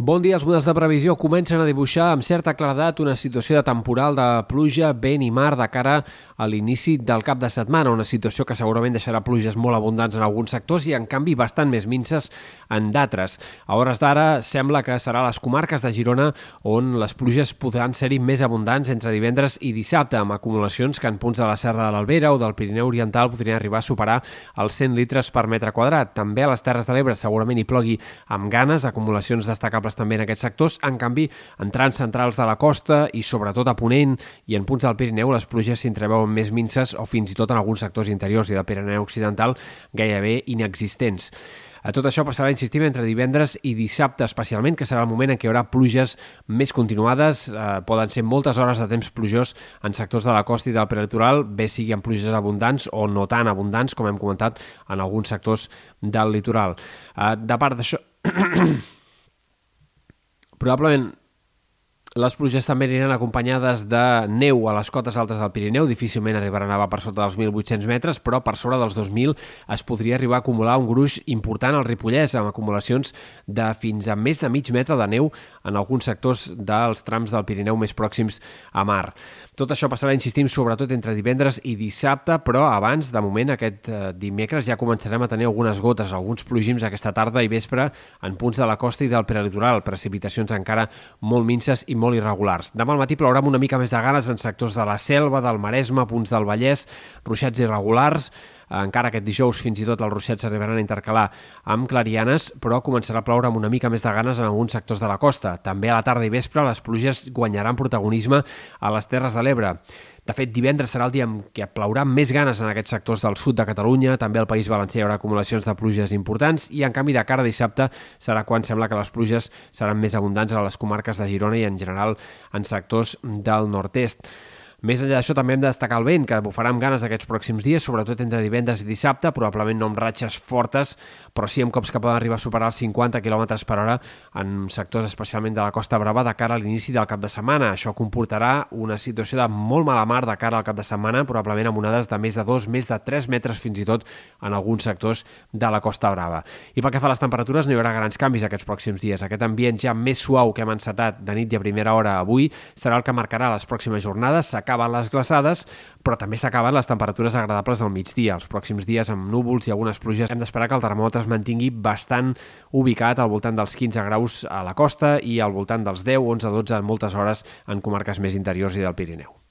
Bon dia. Els models de previsió comencen a dibuixar amb certa claredat una situació de temporal de pluja, vent i mar de cara a l'inici del cap de setmana, una situació que segurament deixarà pluges molt abundants en alguns sectors i, en canvi, bastant més minces en d'altres. A hores d'ara, sembla que serà les comarques de Girona on les pluges podran ser-hi més abundants entre divendres i dissabte, amb acumulacions que en punts de la Serra de l'Albera o del Pirineu Oriental podrien arribar a superar els 100 litres per metre quadrat. També a les Terres de l'Ebre segurament hi plogui amb ganes, acumulacions destacables destacables també en aquests sectors. En canvi, en trams centrals de la costa i sobretot a Ponent i en punts del Pirineu les pluges s'intreveuen més minces o fins i tot en alguns sectors interiors i del Pirineu Occidental gairebé inexistents. A tot això passarà, insistim, entre divendres i dissabte, especialment, que serà el moment en què hi haurà pluges més continuades. Eh, poden ser moltes hores de temps plujós en sectors de la costa i del prelitoral, bé sigui en pluges abundants o no tan abundants, com hem comentat, en alguns sectors del litoral. Eh, de part d'això... Probablement les pluges també aniran acompanyades de neu a les cotes altes del Pirineu, difícilment arribaran a nevar per sota dels 1.800 metres, però per sobre dels 2.000 es podria arribar a acumular un gruix important al Ripollès, amb acumulacions de fins a més de mig metre de neu en alguns sectors dels trams del Pirineu més pròxims a mar. Tot això passarà, insistim, sobretot entre divendres i dissabte, però abans, de moment, aquest eh, dimecres ja començarem a tenir algunes gotes, alguns plogims aquesta tarda i vespre en punts de la costa i del prelitoral, precipitacions encara molt minces i molt irregulars. Demà al matí plourà amb una mica més de ganes en sectors de la Selva, del Maresme, punts del Vallès, ruixats irregulars, encara aquest dijous fins i tot els ruixats s'arribaran a intercalar amb clarianes, però començarà a ploure amb una mica més de ganes en alguns sectors de la costa. També a la tarda i vespre les pluges guanyaran protagonisme a les Terres de l'Ebre. De fet, divendres serà el dia en què plourà més ganes en aquests sectors del sud de Catalunya, també al País Valencià hi haurà acumulacions de pluges importants i, en canvi, de cara a dissabte serà quan sembla que les pluges seran més abundants a les comarques de Girona i, en general, en sectors del nord-est. Més enllà d'això, també hem de destacar el vent, que bufarà amb ganes aquests pròxims dies, sobretot entre divendres i dissabte, probablement no amb ratxes fortes, però sí amb cops que poden arribar a superar els 50 km per hora en sectors especialment de la Costa Brava de cara a l'inici del cap de setmana. Això comportarà una situació de molt mala mar de cara al cap de setmana, probablement amb onades de més de 2, més de 3 metres fins i tot en alguns sectors de la Costa Brava. I pel que fa a les temperatures, no hi haurà grans canvis aquests pròxims dies. Aquest ambient ja més suau que hem encetat de nit i a primera hora avui serà el que marcarà les pròximes jornades s'acaben les glaçades, però també s'acaben les temperatures agradables del migdia. Els pròxims dies amb núvols i algunes pluges hem d'esperar que el termòmetre es mantingui bastant ubicat al voltant dels 15 graus a la costa i al voltant dels 10, 11, 12 en moltes hores en comarques més interiors i del Pirineu.